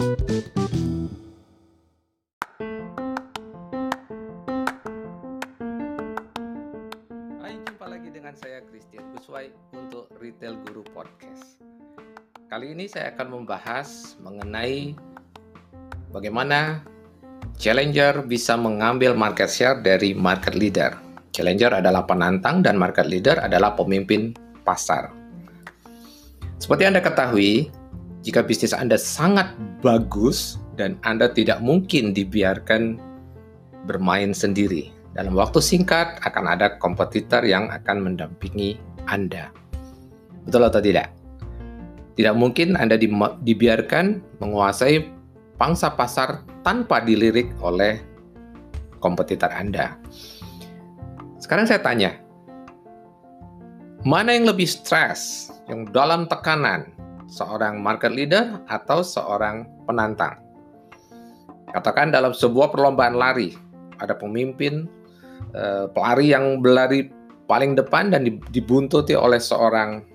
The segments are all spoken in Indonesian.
Hai, jumpa lagi dengan saya Christian Guswai untuk Retail Guru Podcast. Kali ini saya akan membahas mengenai bagaimana challenger bisa mengambil market share dari market leader. Challenger adalah penantang dan market leader adalah pemimpin pasar. Seperti Anda ketahui, jika bisnis Anda sangat bagus dan Anda tidak mungkin dibiarkan bermain sendiri. Dalam waktu singkat akan ada kompetitor yang akan mendampingi Anda. Betul atau tidak? Tidak mungkin Anda dibiarkan menguasai pangsa pasar tanpa dilirik oleh kompetitor Anda. Sekarang saya tanya, mana yang lebih stres, yang dalam tekanan, seorang market leader atau seorang penantang? Katakan dalam sebuah perlombaan lari, ada pemimpin Eh, pelari yang berlari paling depan dan dibuntuti oleh seorang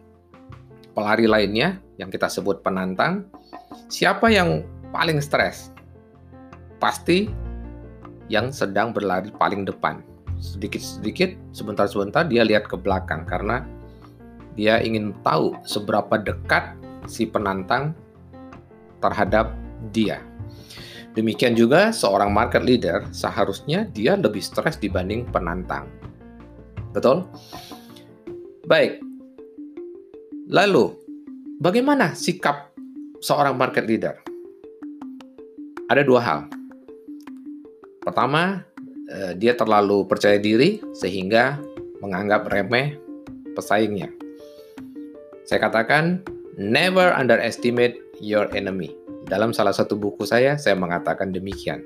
pelari lainnya yang kita sebut penantang, siapa yang paling stres? Pasti yang sedang berlari paling depan. Sedikit-sedikit, sebentar-sebentar dia lihat ke belakang karena dia ingin tahu seberapa dekat si penantang terhadap dia. Demikian juga seorang market leader seharusnya dia lebih stres dibanding penantang. Betul? Baik. Lalu, bagaimana sikap seorang market leader? Ada dua hal. Pertama, eh, dia terlalu percaya diri sehingga menganggap remeh pesaingnya. Saya katakan, never underestimate your enemy. Dalam salah satu buku saya, saya mengatakan demikian.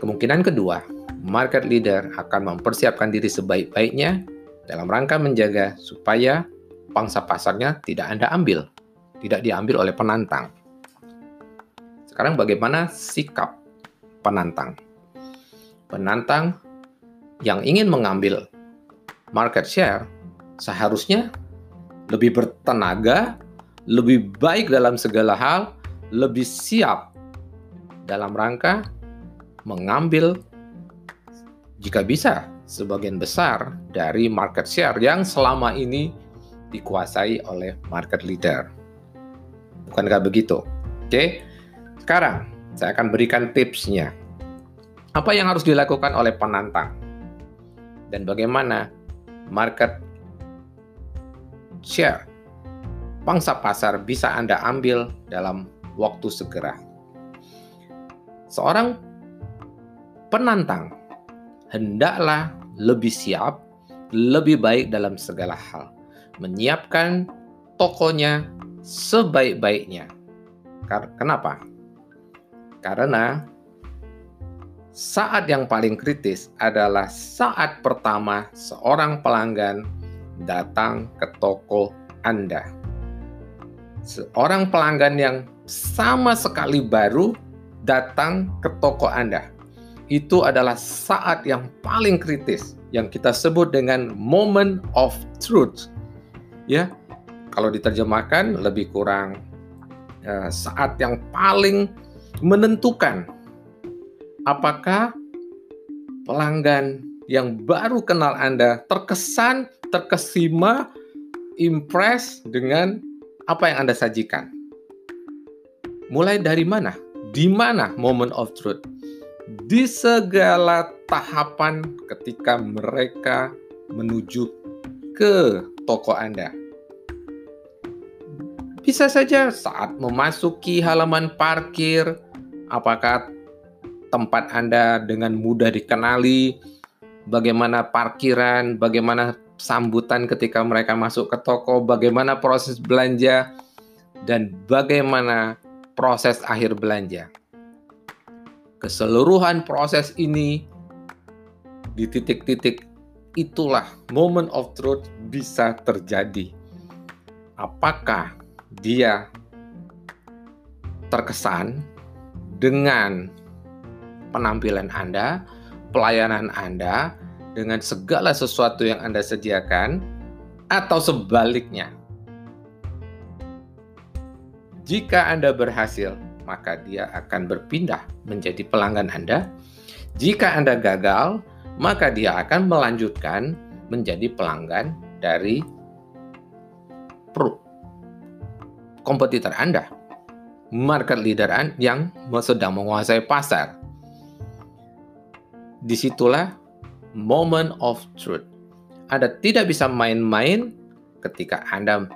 Kemungkinan kedua, market leader akan mempersiapkan diri sebaik-baiknya dalam rangka menjaga supaya pangsa pasarnya tidak Anda ambil, tidak diambil oleh penantang. Sekarang bagaimana sikap penantang? Penantang yang ingin mengambil market share seharusnya lebih bertenaga, lebih baik dalam segala hal, lebih siap dalam rangka mengambil jika bisa sebagian besar dari market share yang selama ini dikuasai oleh market leader. Bukankah begitu? Oke. Sekarang saya akan berikan tipsnya. Apa yang harus dilakukan oleh penantang? Dan bagaimana market share pangsa pasar bisa Anda ambil dalam waktu segera. Seorang penantang hendaklah lebih siap, lebih baik dalam segala hal, menyiapkan tokonya sebaik-baiknya. Kenapa? Karena saat yang paling kritis adalah saat pertama seorang pelanggan datang ke toko Anda seorang pelanggan yang sama sekali baru datang ke toko Anda. Itu adalah saat yang paling kritis yang kita sebut dengan moment of truth. Ya. Kalau diterjemahkan lebih kurang ya, saat yang paling menentukan apakah pelanggan yang baru kenal Anda terkesan, terkesima, impress dengan apa yang Anda sajikan? Mulai dari mana? Di mana moment of truth? Di segala tahapan ketika mereka menuju ke toko Anda. Bisa saja saat memasuki halaman parkir, apakah tempat Anda dengan mudah dikenali, bagaimana parkiran, bagaimana sambutan ketika mereka masuk ke toko, bagaimana proses belanja, dan bagaimana proses akhir belanja. Keseluruhan proses ini di titik-titik itulah moment of truth bisa terjadi. Apakah dia terkesan dengan penampilan Anda, pelayanan Anda, dengan segala sesuatu yang Anda sediakan, atau sebaliknya. Jika Anda berhasil maka dia akan berpindah menjadi pelanggan Anda. Jika Anda gagal, maka dia akan melanjutkan menjadi pelanggan dari kompetitor Anda, market leader yang sedang menguasai pasar. Di situlah moment of truth. Anda tidak bisa main-main ketika Anda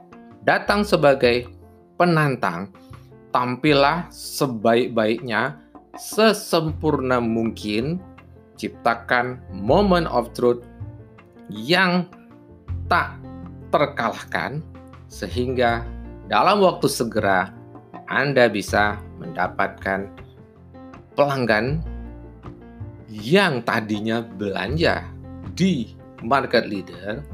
datang sebagai penantang, tampillah sebaik-baiknya, sesempurna mungkin, ciptakan moment of truth yang tak terkalahkan sehingga dalam waktu segera Anda bisa mendapatkan pelanggan yang tadinya belanja di market leader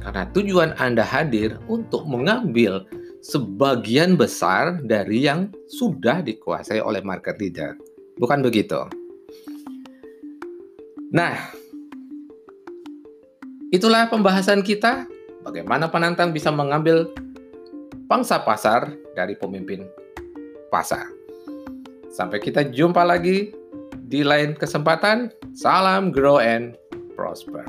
karena tujuan Anda hadir untuk mengambil sebagian besar dari yang sudah dikuasai oleh market leader. Bukan begitu? Nah, itulah pembahasan kita bagaimana penantang bisa mengambil pangsa pasar dari pemimpin pasar. Sampai kita jumpa lagi di lain kesempatan. Salam grow and prosper.